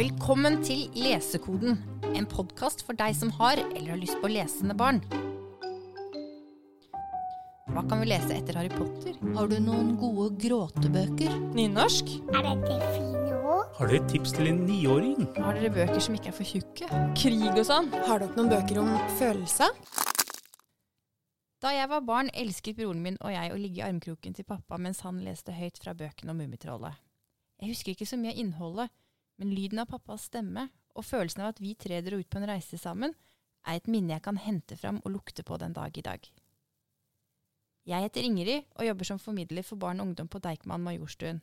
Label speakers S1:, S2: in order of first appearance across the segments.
S1: Velkommen til Lesekoden, en podkast for deg som har eller har lyst på lesende barn. Hva kan vi lese etter Harry Potter?
S2: Har du noen gode gråtebøker?
S1: Nynorsk?
S3: Er dette fine ord?
S4: Har dere et tips til en niåring?
S1: Har dere bøker som ikke er for tjukke? Krig og sånn?
S5: Har dere noen bøker om følelse?
S1: Da jeg var barn, elsket broren min og jeg å ligge i armkroken til pappa mens han leste høyt fra bøkene om Mummitrollet. Jeg husker ikke så mye av innholdet, men lyden av pappas stemme og følelsen av at vi tre dro ut på en reise sammen, er et minne jeg kan hente fram og lukte på den dag i dag. Jeg heter Ingrid og jobber som formidler for barn og ungdom på Deichman Majorstuen.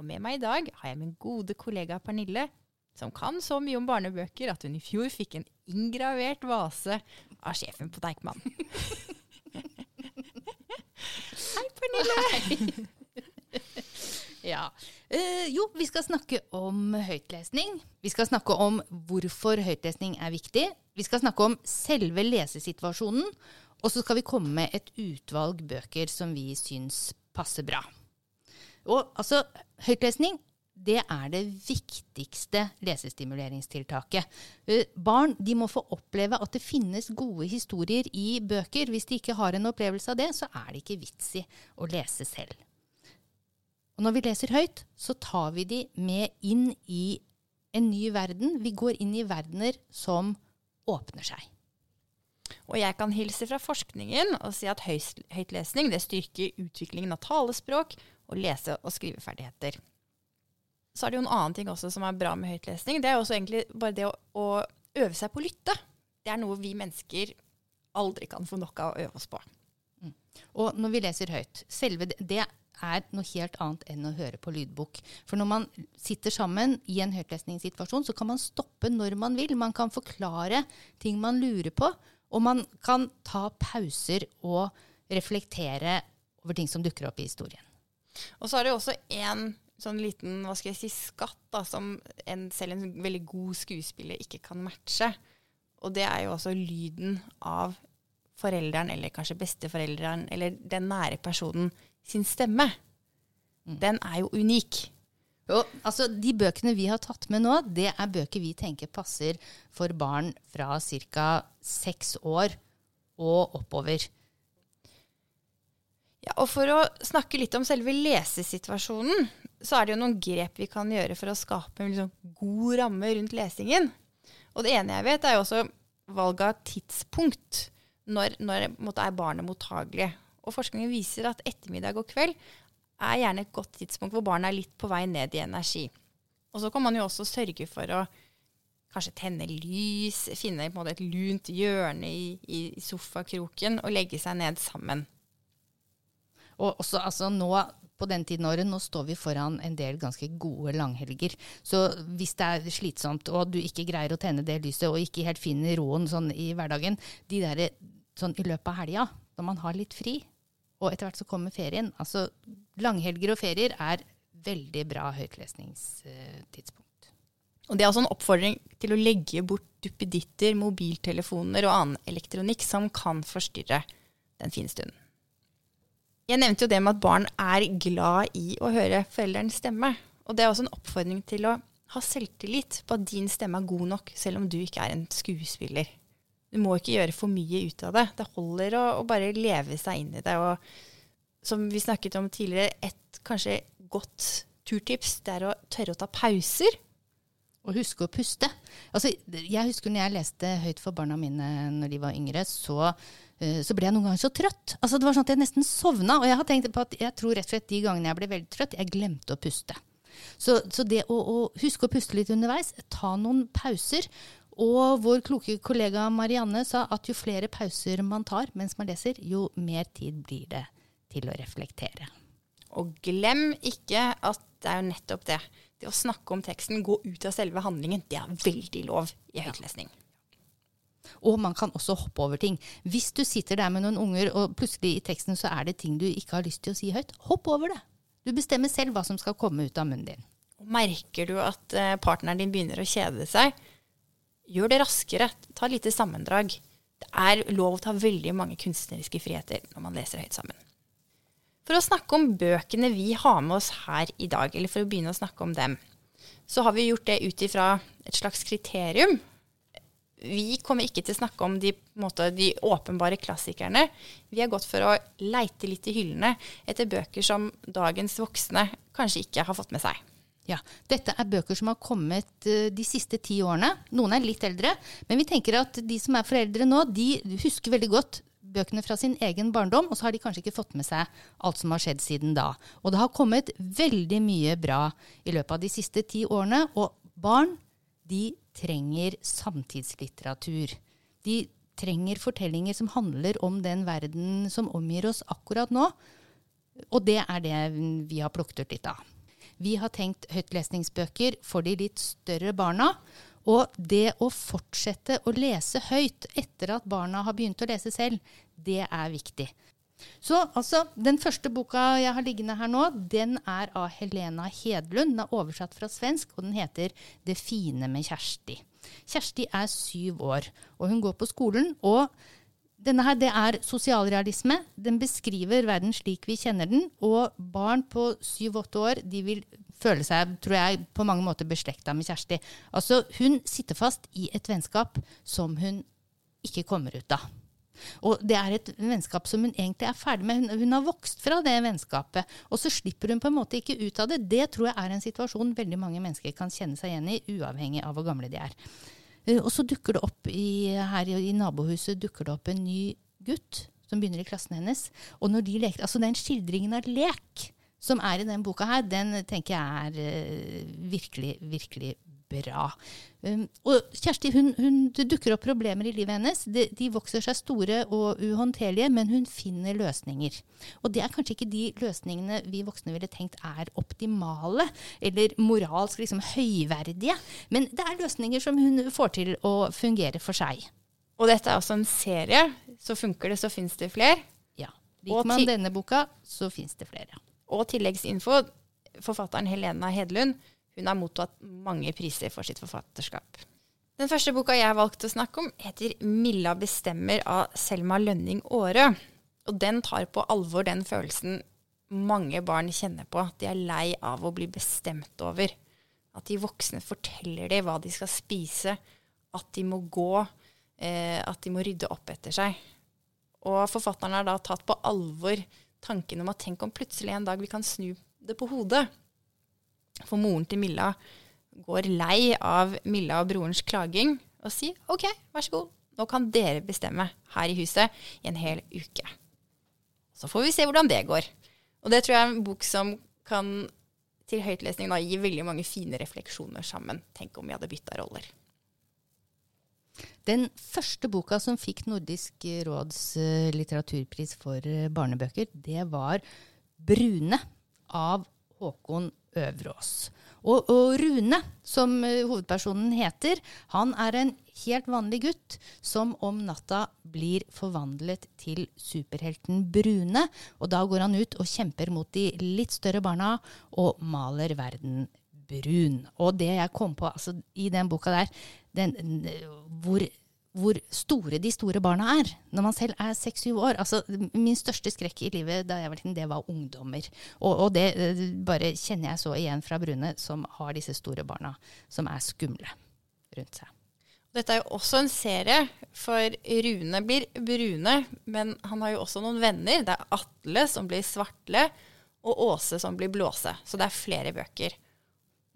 S1: Og med meg i dag har jeg min gode kollega Pernille, som kan så mye om barnebøker at hun i fjor fikk en inngravert vase av sjefen på Deichman. Hei, Pernille!
S2: Ja. Eh, jo, vi skal snakke om høytlesning. Vi skal snakke om hvorfor høytlesning er viktig. Vi skal snakke om selve lesesituasjonen. Og så skal vi komme med et utvalg bøker som vi syns passer bra. Og altså, høytlesning det er det viktigste lesestimuleringstiltaket. Eh, Barn de må få oppleve at det finnes gode historier i bøker. Hvis de ikke har en opplevelse av det, så er det ikke vits i å lese selv. Og når vi leser høyt, så tar vi de med inn i en ny verden. Vi går inn i verdener som åpner seg.
S1: Og jeg kan hilse fra forskningen og si at høytlesning det styrker utviklingen av talespråk og lese- og skriveferdigheter. Så er det jo en annen ting også som er bra med høytlesning. Det er også egentlig bare det å, å øve seg på å lytte. Det er noe vi mennesker aldri kan få nok av å øve oss på.
S2: Og når vi leser høyt, selve det, det er noe helt annet enn å høre på lydbok. For når man sitter sammen i en høytlesningssituasjon, så kan man stoppe når man vil. Man kan forklare ting man lurer på, og man kan ta pauser og reflektere over ting som dukker opp i historien.
S1: Og så er det jo også en sånn liten hva skal jeg si, skatt da, som en, selv en veldig god skuespiller ikke kan matche. Og det er jo også lyden av forelderen, eller kanskje besteforelderen, eller den nære personen sin stemme. Den er jo unik.
S2: Jo, altså, de bøkene vi har tatt med nå, det er bøker vi tenker passer for barn fra ca. seks år og oppover.
S1: Ja, og for å snakke litt om selve lesesituasjonen, så er det jo noen grep vi kan gjøre for å skape en liksom god ramme rundt lesingen. Og det ene jeg vet, er jo også valg av tidspunkt. Når, når er barnet mottagelig? Og forskningen viser at ettermiddag og kveld er gjerne et godt tidspunkt hvor barna er litt på vei ned i energi. Og så kan man jo også sørge for å kanskje tenne lys, finne et lunt hjørne i, i sofakroken og legge seg ned sammen.
S2: Og også, altså, nå, på den tiden året, nå står vi foran en del ganske gode langhelger. Så hvis det er slitsomt, og du ikke greier å tenne det lyset, og ikke helt finner roen sånn i hverdagen, de der, sånn i løpet av helga, når man har litt fri, og etter hvert så kommer ferien Altså, langhelger og ferier er veldig bra høytlesningstidspunkt.
S1: Og det er også en oppfordring til å legge bort duppeditter, mobiltelefoner og annen elektronikk som kan forstyrre den fine stunden. Jeg nevnte jo det med at barn er glad i å høre foreldrenes stemme. Og det er også en oppfordring til å ha selvtillit på at din stemme er god nok, selv om du ikke er en skuespiller. Du må ikke gjøre for mye ut av det. Det holder å, å bare leve seg inn i det. Og som vi snakket om tidligere, et kanskje godt turtips det er å tørre å ta pauser.
S2: Og huske å puste. Altså, jeg husker når jeg leste høyt for barna mine når de var yngre, så, uh, så ble jeg noen ganger så trøtt. Altså, det var sånn at jeg nesten sovna. Og jeg har tenkt på at jeg tror rett og slett de gangene jeg ble veldig trøtt, jeg glemte å puste. Så, så det å, å huske å puste litt underveis, ta noen pauser. Og vår kloke kollega Marianne sa at jo flere pauser man tar mens man leser, jo mer tid blir det til å reflektere.
S1: Og glem ikke at det er jo nettopp det. Det å snakke om teksten, gå ut av selve handlingen, det er veldig lov i høytlesning.
S2: Og man kan også hoppe over ting. Hvis du sitter der med noen unger, og plutselig i teksten så er det ting du ikke har lyst til å si høyt, hopp over det. Du bestemmer selv hva som skal komme ut av munnen din.
S1: Merker du at eh, partneren din begynner å kjede seg, gjør det raskere. Ta et lite sammendrag. Det er lov å ta veldig mange kunstneriske friheter når man leser høyt sammen. For å snakke om bøkene vi har med oss her i dag, eller for å begynne å snakke om dem, så har vi gjort det ut ifra et slags kriterium. Vi kommer ikke til å snakke om de, måte, de åpenbare klassikerne. Vi har gått for å leite litt i hyllene etter bøker som dagens voksne kanskje ikke har fått med seg.
S2: Ja, Dette er bøker som har kommet eh, de siste ti årene. Noen er litt eldre, men vi tenker at de som er foreldre nå, de husker veldig godt bøkene fra sin egen barndom, og så har de kanskje ikke fått med seg alt som har skjedd siden da. Og det har kommet veldig mye bra i løpet av de siste ti årene, og barn de trenger samtidslitteratur. De trenger fortellinger som handler om den verden som omgir oss akkurat nå. Og det er det vi har plukket ut litt av. Vi har tenkt høytlesningsbøker for de litt større barna. Og det å fortsette å lese høyt etter at barna har begynt å lese selv, det er viktig. Så altså, Den første boka jeg har liggende her nå, den er av Helena Hedlund. Den er oversatt fra svensk, og den heter 'Det fine med Kjersti'. Kjersti er syv år, og hun går på skolen. og denne her, det er sosialrealisme. Den beskriver verden slik vi kjenner den. Og barn på syv-åtte år de vil føle seg tror jeg, på mange måter beslekta med Kjersti. Altså, Hun sitter fast i et vennskap som hun ikke kommer ut av. Og det er et vennskap som hun egentlig er ferdig med. Hun, hun, har vokst fra det vennskapet, og så slipper hun på en måte ikke ut av det. Det tror jeg er en situasjon veldig mange mennesker kan kjenne seg igjen i, uavhengig av hvor gamle de er. Eh, og så dukker det opp i, her i, nabohuset dukker det opp en ny gutt som begynner i klassen hennes. Og når de leker, altså Den skildringen av lek som er i den boka her, den tenker jeg er uh, virkelig, virkelig bra. Um, og Kjersti, hun, hun, det dukker opp problemer i livet hennes. De, de, vokser seg store og uhåndterlige, men hun finner løsninger. Og det er kanskje ikke de løsningene vi voksne ville tenkt er optimale eller moralsk liksom, høyverdige, men det er løsninger som hun får til å fungere for seg.
S1: Og dette er også en serie. Så funker det, så fins det flere.
S2: Ja. Liker man denne boka, så fins det flere.
S1: Og tilleggsinfo. Forfatteren Helena Hedlund hun har mottatt mange priser for sitt forfatterskap. Den første boka jeg har valgt å snakke om, heter 'Milla bestemmer' av Selma Lønning Aare. Og den tar på alvor den følelsen mange barn kjenner på. At de er lei av å bli bestemt over. At de voksne forteller dem hva de skal spise. At de må gå. Eh, at de må rydde opp etter seg. Og forfatteren har da tatt på alvor tanken om at tenk om plutselig en dag vi kan snu det på hodet. For moren til Milla går lei av Milla og brorens klaging og sier OK, vær så god, nå kan dere bestemme her i huset i en hel uke. Så får vi se hvordan det går. Og det tror jeg er en bok som kan til høytlesning da, gi veldig mange fine refleksjoner sammen. Tenk om vi hadde bytta roller.
S2: Den første boka som fikk Nordisk råds uh, litteraturpris for uh, barnebøker, det var 'Brune' av Håkon Øvrås. Og, og, Rune, som uh, hovedpersonen heter, han er en helt vanlig gutt som om natta blir forvandlet til superhelten Brune. Og da går han ut og kjemper mot de litt større barna og maler verden brun. Og det jeg kom på altså, i den boka der, den, hvor hvor store de store barna er når man selv er seks-syv år. Altså, min største skrekk i livet da jeg var liten, det var ungdommer. Og, og, det eh, bare kjenner jeg så igjen fra Brune, som har disse store barna som er skumle rundt seg.
S1: Dette er jo også en serie, for Rune blir brune, men han har jo også noen venner. Det er Atle som blir svartle, og Åse som blir blåse. Så det er flere bøker.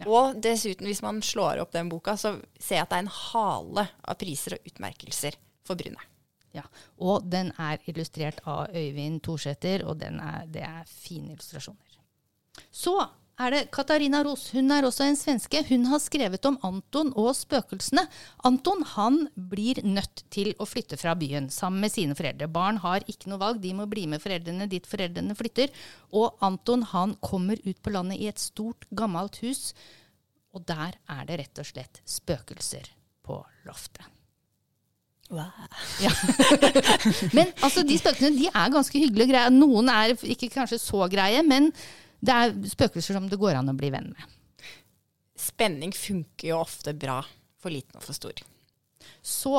S1: Ja. Og dessuten, hvis man slår opp den boka, så ser jeg at det er en hale av priser og utmerkelser for Bryne.
S2: Ja, Og den er illustrert av Øyvind Thorsæter, og er, det er fine illustrasjoner. Så er det Katarina Ros. Hun er også en svenske. Hun har skrevet om Anton og spøkelsene. Anton han blir nødt til å flytte fra byen sammen med sine foreldre. Barn har ikke noe valg, de må bli med foreldrene dit foreldrene flytter. Og Anton han kommer ut på landet i et stort, gammelt hus, og der er det rett og slett spøkelser på loftet.
S1: Wow.
S2: Ja. men altså, de spøkelsene de er ganske hyggelige og greie. Noen er ikke kanskje så greie, men det er spøkelser som det går an å bli venn med.
S1: Spenning funker jo ofte bra, for liten og for stor.
S2: Så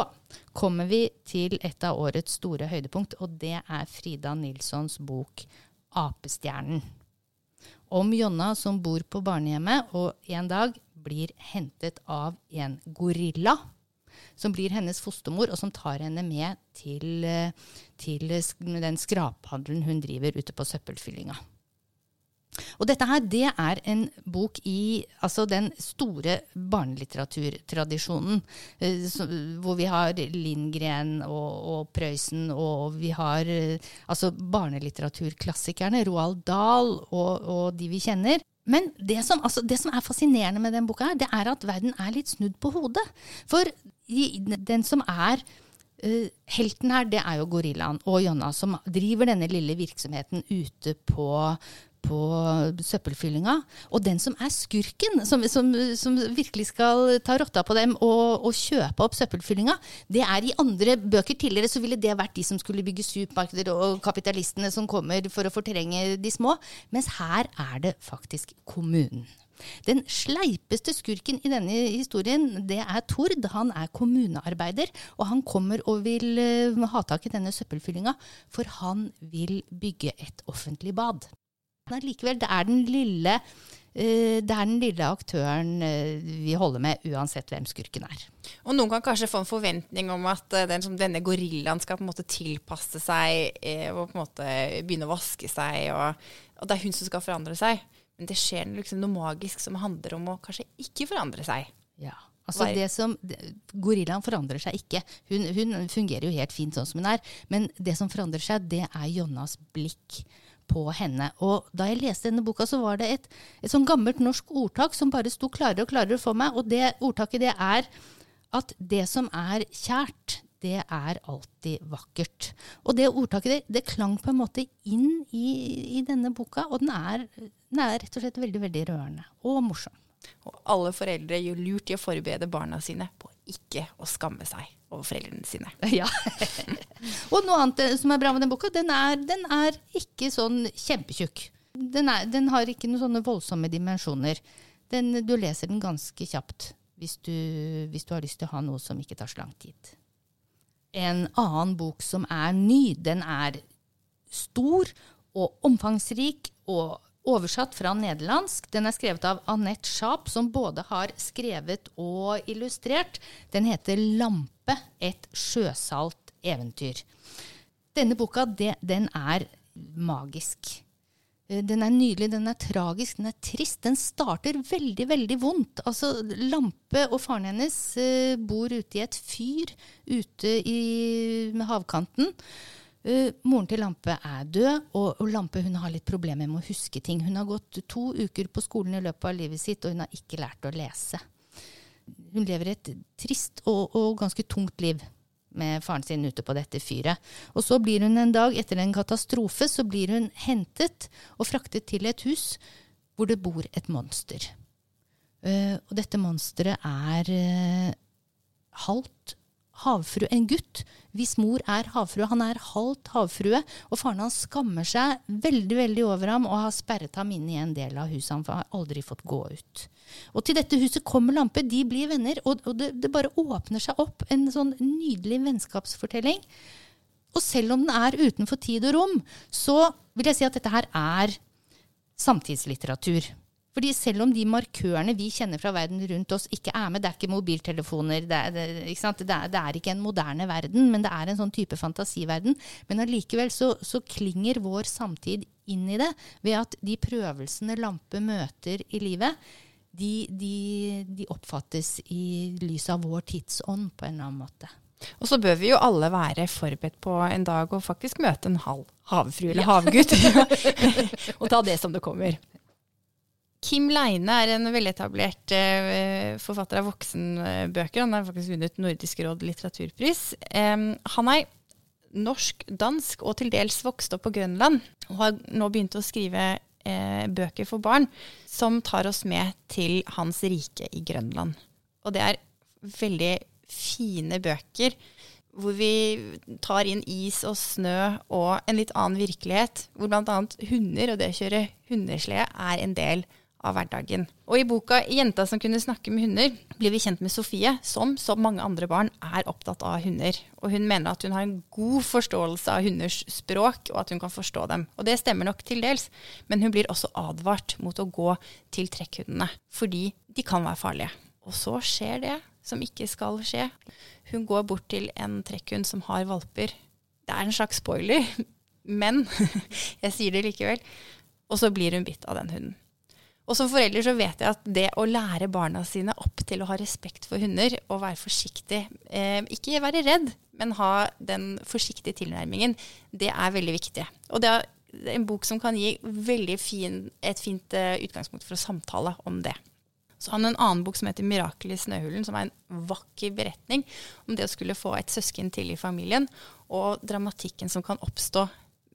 S2: kommer vi til et av årets store høydepunkt, og det er Frida Nilssons bok 'Apestjernen'. Om Jonna som bor på barnehjemmet og en dag blir hentet av en gorilla. Som blir hennes fostermor, og som tar henne med til, eh, til den skraphandelen hun driver ute på søppelfyllinga. Og dette her, det er en bok i altså den store barnelitteraturtradisjonen. eh, hvor vi har Lindgren og, og Prøysen, og vi har eh, altså barnelitteraturklassikerne. Roald Dahl og, og de vi kjenner. Men det som, altså, det som er fascinerende med den boka, her, det er at verden er litt snudd på hodet. For den som er uh, helten her, det er jo gorillaen og Jonna, som driver denne lille virksomheten ute på på søppelfyllinga. Og den som er skurken, som, som, som virkelig skal ta rotta på dem og, og kjøpe opp søppelfyllinga, det er i andre bøker tidligere så ville det vært de som skulle bygge supermarkeder og kapitalistene som kommer for å fortrenge de små. Mens her er det faktisk kommunen. Den sleipeste skurken i denne historien, det er Tord. Han er kommunearbeider, og han kommer og vil eh, ha tak i denne søppelfyllinga, for han vil bygge et offentlig bad. Men likevel, det er den lille eh, det er den lille aktøren eh, vi holder med, uansett hvem skurken er.
S1: Og noen kan kanskje få en forventning om at eh, den, som denne gorillaen skal på en måte tilpasse seg og på en måte begynne å vaske seg, og, og det er hun som skal forandre seg. Men det skjer liksom noe magisk som handler om å kanskje ikke forandre seg.
S2: Ja. Altså det som, Gorillaen forandrer seg ikke. Hun, hun fungerer jo helt fint sånn som hun er. Men det som forandrer seg, det er Jonnas blikk på henne. Og da jeg leste denne boka, så var det et, et sånn gammelt norsk ordtak som bare sto klarere og klarere for meg. Og det ordtaket det er at det som er kjært, det er alltid vakkert. Og det ordtaket det, det klang på en måte inn i, i denne boka, og den er, den er rett og slett veldig, veldig rørende og morsom.
S1: Og alle foreldre gjør lurt i å forberede barna sine på ikke å skamme seg over foreldrene sine.
S2: Ja. og noe annet eh, som er bra med den boka, den er, den er ikke sånn kjempetjukk. Den, den har ikke noen sånne voldsomme dimensjoner. Den, du leser den ganske kjapt hvis du, hvis du har lyst til å ha noe som ikke tar så lang tid. En annen bok som er ny, den er stor og omfangsrik og oversatt fra nederlandsk. Den er skrevet av Annette Schaap, som både har skrevet og illustrert. Den heter 'Lampe et sjøsalt eventyr'. Denne boka, det, den er magisk. Eh, Den er nydelig, den er tragisk, den er trist. Den starter veldig, veldig vondt. Altså, Lampe og faren hennes eh, bor ute i et fyr ute i, med havkanten. Eh, moren til Lampe er død, og, og Lampe har litt problemer med å huske ting. Hun har gått to uker på skolen i løpet av livet sitt, og hun har ikke lært å lese. Hun lever et trist og, og ganske tungt liv med faren sin ute på dette fyret. Og så blir hun en dag, etter en katastrofe, så blir hun hentet og fraktet til et hus hvor det bor et monster. Uh, og dette monsteret er uh, halvt havfrue, en gutt hvis mor er havfrue. Han er halvt havfrue, og faren hans skammer seg veldig veldig over ham og har sperret ham inn i en del av huset. Han har aldri fått gå ut. Og til dette huset kommer Lampe, de blir venner, og, og det, det bare åpner seg opp en sånn nydelig vennskapsfortelling. Og selv om den er utenfor tid og rom, så vil jeg si at dette her er samtidslitteratur. Fordi selv om de markørene vi kjenner fra verden rundt oss ikke er med, det er ikke mobiltelefoner, det er, det, ikke? Det er, det er ikke en moderne verden, men det er en sånn type fantasiverden. Men allikevel så, så klinger vår samtid inn i det ved at de prøvelsene Lampe møter i livet, de, de, de oppfattes i lys av vår tidsånd på en eller annen måte.
S1: Og så bør vi jo alle være forberedt på en dag å faktisk møte en halv havfrue eller havgutt. og ta det som det kommer. Kim Leine er en veletablert uh, forfatter av voksenbøker. Han har faktisk vunnet Nordisk råd litteraturpris. Um, han er norsk, dansk og til dels vokst opp på Grønland. Og har nå begynt å skrive uh, bøker for barn som tar oss med til hans rike i Grønland. Og det er veldig fine bøker hvor vi tar inn is og snø og en litt annen virkelighet, hvor bl.a. hunder og det å kjøre hundeslede er en del av hverdagen. Og i boka 'Jenta som kunne snakke med hunder' blir vi kjent med Sofie, som som mange andre barn er opptatt av hunder. Og hun mener at hun har en god forståelse av hunders språk, og at hun kan forstå dem. Og det stemmer nok til dels, men hun blir også advart mot å gå til trekkhundene. Fordi de kan være farlige. Og så skjer det som ikke skal skje. Hun går bort til en trekkhund som har valper. Det er en slags spoiler, men jeg sier det likevel. Og så blir hun bitt av den hunden. Og som forelder så vet jeg at det å lære barna sine opp til å ha respekt for hunder og være forsiktig, eh, ikke være redd, men ha den forsiktige tilnærmingen, det er veldig viktig. Og det er en bok som kan gi veldig fin, et fint eh, utgangspunkt for å samtale om det. Så han har en annen bok som heter 'Mirakel i snøhulen', som er en vakker beretning om det å skulle få et søsken til i familien, og dramatikken som kan oppstå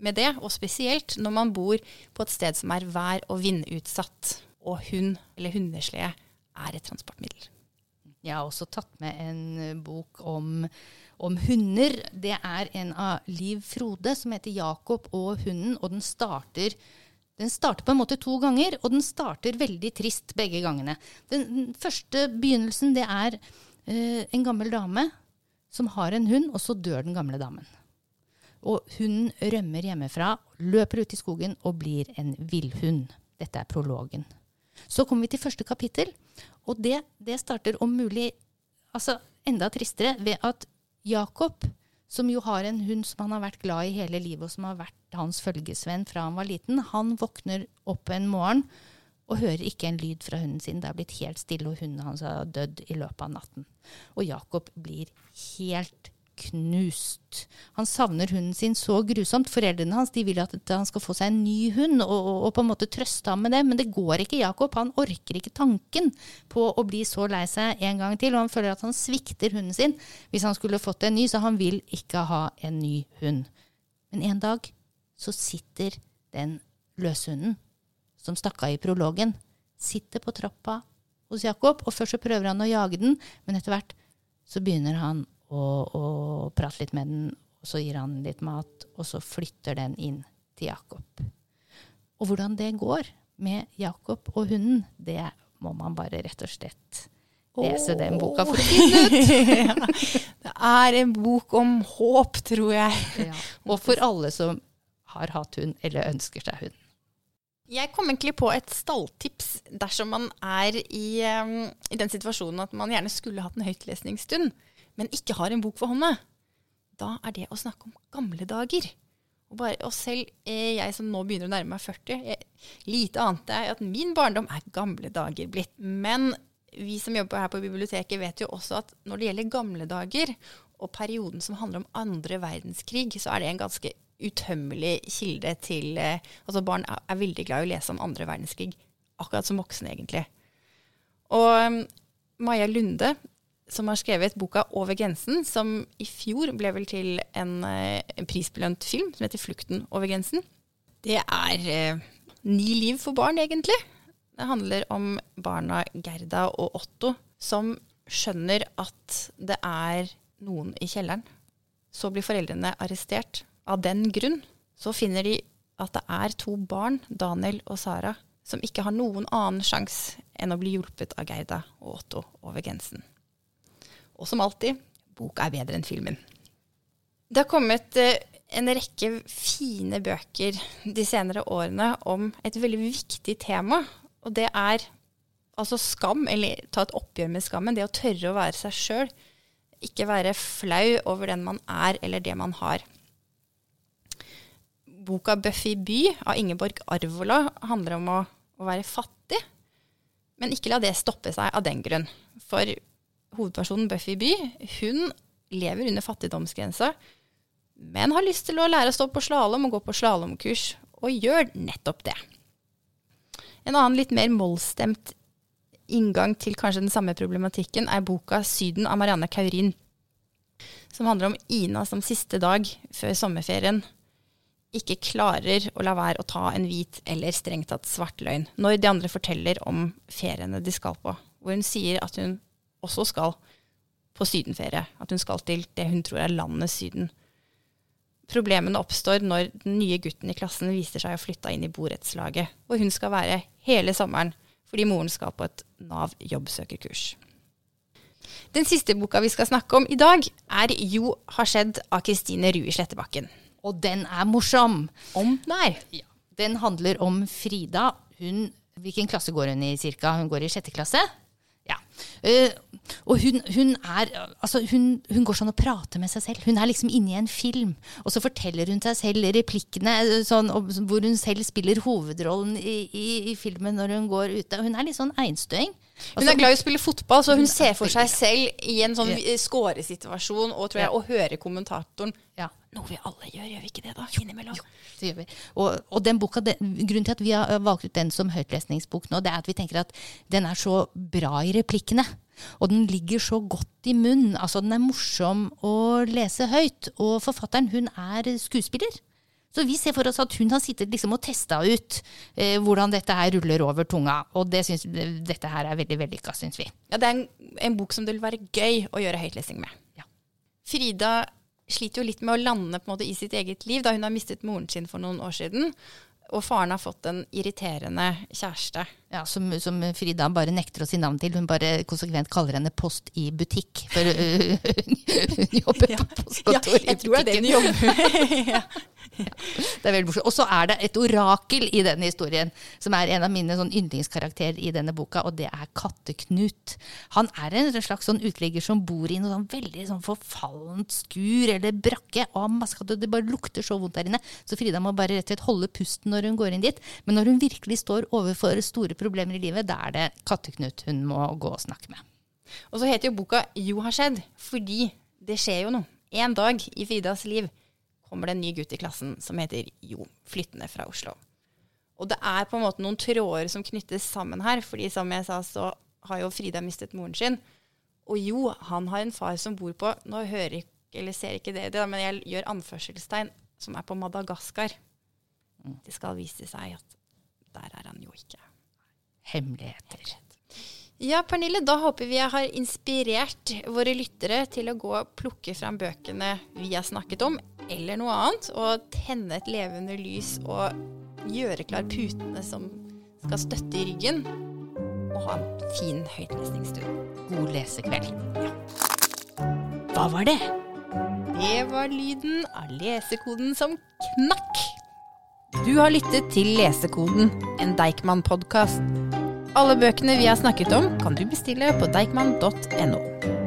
S1: med det, og spesielt når man bor på et sted som er vær- og vindutsatt, og hund eller hundeslede er et transportmiddel.
S2: Jeg har også tatt med en bok om, om hunder. Det er en av Liv Frode som heter 'Jakob og hunden', og den starter den starter på en måte to ganger, og den starter veldig trist begge gangene. Den, første begynnelsen det er eh, en gammel dame som har en hund, og så dør den gamle damen. Og hunden rømmer hjemmefra, løper ut i skogen og blir en villhund. Dette er prologen. Så kommer vi til første kapittel, og det, det starter om mulig altså enda tristere ved at Jakob, som jo har en hund som han har vært glad i hele livet, og som har vært hans følgesvenn fra han var liten, han våkner opp en morgen og hører ikke en lyd fra hunden sin. Det er blitt helt stille, og hunden hans har dødd i løpet av natten. Og Jakob blir helt knust. Han savner hunden sin så grusomt. Foreldrene hans vil at han skal få seg en ny hund og, og, og på en måte trøste ham med det, men det går ikke. Jakob han orker ikke tanken på å bli så lei seg en gang til, og han føler at han svikter hunden sin hvis han skulle fått en ny, så han vil ikke ha en ny hund. Men en dag så sitter den løshunden som stakk av i prologen, sitter på trappa hos Jakob, og først så prøver han å jage den, men etter hvert så begynner han og, og prate litt med den. Og så gir han litt mat, og så flytter den inn til Jakob. Og hvordan det går med Jakob og hunden, det må man bare rett og slett lese den boka for å finne ut.
S1: Det er en bok om håp, tror jeg.
S2: Ja. Og for alle som har hatt hund, eller ønsker seg hund.
S1: Jeg kom egentlig på et stalltips dersom man er i, um, i den situasjonen at man gjerne skulle hatt en høytlesningsstund, men ikke har en bok for hånda. Da er det å snakke om gamle dager. Og, bare, og selv eh, jeg som nå begynner å nærme meg 40, jeg, lite ante jeg at min barndom er gamle dager blitt. Men vi som jobber her på biblioteket vet jo også at når det gjelder gamle dager, og perioden som handler om andre verdenskrig, så er det en ganske utømmelig kilde til eh, Altså barn er, er veldig glad i å lese om andre verdenskrig, akkurat som voksne, egentlig. Og Maja Lunde, som har skrevet boka 'Over grensen', som i fjor ble vel til en, eh, en prisbelønt film som heter 'Flukten over grensen'. Det er eh, ni liv for barn, egentlig. Det handler om barna Gerda og Otto som skjønner at det er noen i kjelleren. Så blir foreldrene arrestert. Av den grunn så finner de at det er to barn, Daniel og Sara, som ikke har noen annen sjanse enn å bli hjulpet av Gerda og Otto over grensen. Og som alltid, boka er bedre enn filmen. Det har kommet eh, en rekke fine bøker de senere årene om et veldig viktig tema. Og det er altså skam, eller ta et oppgjør med skammen. Det å tørre å være seg sjøl. Ikke være flau over den man er, eller det man har. Boka 'Buffy by' av Ingeborg Arvola handler om å, å være fattig. Men ikke la det stoppe seg av den grunn. For hovedpersonen Buffy By hun lever under fattigdomsgrensa, men har lyst til å lære å stå på slalåm og gå på slalåmkurs, og gjør nettopp det. En annen litt mer mollstemt inngang til kanskje den samme problematikken er boka 'Syden' av Marianne Kaurin, som handler om Ina som siste dag før sommerferien ikke klarer å la være å ta en hvit eller strengt tatt svart løgn når de andre forteller om feriene de skal på, hvor hun sier at hun også skal på sydenferie. At hun skal til det hun tror er landet Syden. Problemene oppstår når den nye gutten i klassen viser seg å flytte inn i borettslaget, hvor hun skal være hele sommeren fordi moren skal på et Nav jobbsøkerkurs. Den siste boka vi skal snakke om i dag, er Jo har skjedd av Kristine Rui Slettebakken.
S2: Og den er morsom.
S1: Om der.
S2: Ja. Den handler om Frida. Hun, hvilken klasse går hun i cirka? Hun går i sjette klasse. Eh, og hun, hun er Altså, hun, hun går sånn og prater med seg selv. Hun er liksom inne i en film. Og så forteller hun seg selv replikkene, eh, sånn, hvor hun selv spiller hovedrollen i, i, i filmen når hun går ute. Hun er litt sånn einstøing.
S1: Hun er glad i å spille fotball, så hun
S2: er
S1: ser for seg selv i en sånn
S2: Ja.
S1: scoresituasjon og, tror jeg, og hører kommentatoren
S2: Ja.
S1: Noe vi alle gjør, gjør vi ikke det da? Innimellom.
S2: Det gjør vi. Og, og den boka, den, grunnen til at vi har valgt ut den som høytlesningsbok nå, det er at vi tenker at den er så bra i replikkene. Og den ligger så godt i munnen. Altså, den er morsom å lese høyt. Og forfatteren, hun er skuespiller. Så vi ser for oss at hun har sittet liksom og testa ut eh, hvordan dette her ruller over tunga. Og det synes, dette her er veldig vellykka, syns vi.
S1: Ja, det er en, en bok som det vil være gøy å gjøre høytlesing med.
S2: Ja.
S1: Frida sliter jo litt med å lande på en måte i sitt eget liv, da hun har mistet moren sin for noen år siden. Og faren har fått en irriterende kjæreste.
S2: Ja, som, som Frida bare nekter å si navn til. Hun bare konsekvent kaller henne post i butikk. For øh, hun jobber på postkontor i butikken.
S1: jeg tror det er det hun jobber ja.
S2: Det er veldig morsomt. Og så er det et orakel i denne historien, som er en av mine sånn yndlingskarakterer i denne boka, og det er Katteknut. Han er en slags sånn uteligger som bor i noe sånn veldig sånn forfallent skur eller brakke, og katter. Det bare lukter så vondt der inne. Så Frida må bare rett og slett holde pusten når hun går inn dit. Men når hun virkelig står overfor store problemer i livet, da er det Katteknut hun må gå og snakke med.
S1: Og så heter jo boka Jo har skjedd, fordi det skjer jo noe. En dag i Fridas liv kommer det en ny gutt i klassen som heter Jo, flyttende fra Oslo. Og det er på en måte noen tråder som knyttes sammen her, fordi som jeg sa, så har jo Frida mistet moren sin. Og Jo, han har en far som bor på Nå hører ikke, eller ser ikke det, men jeg gjør anførselstegn, som er på Madagaskar. Det skal vise seg at der er han jo ikke.
S2: Hemmeligheter.
S1: Ja, Pernille, da håper vi jeg har inspirert våre lyttere til å gå og plukke fram bøkene vi har snakket om, eller noe annet, og tenne et levende lys og gjøre klar putene som skal støtte i ryggen, og ha en fin høytlesningsstund.
S2: God lesekveld. Hva var det?
S1: Det var lyden av lesekoden som knakk. Du har lyttet til Lesekoden, en Deichman-podkast. Alle bøkene vi har snakket om, kan du bestille på deichman.no.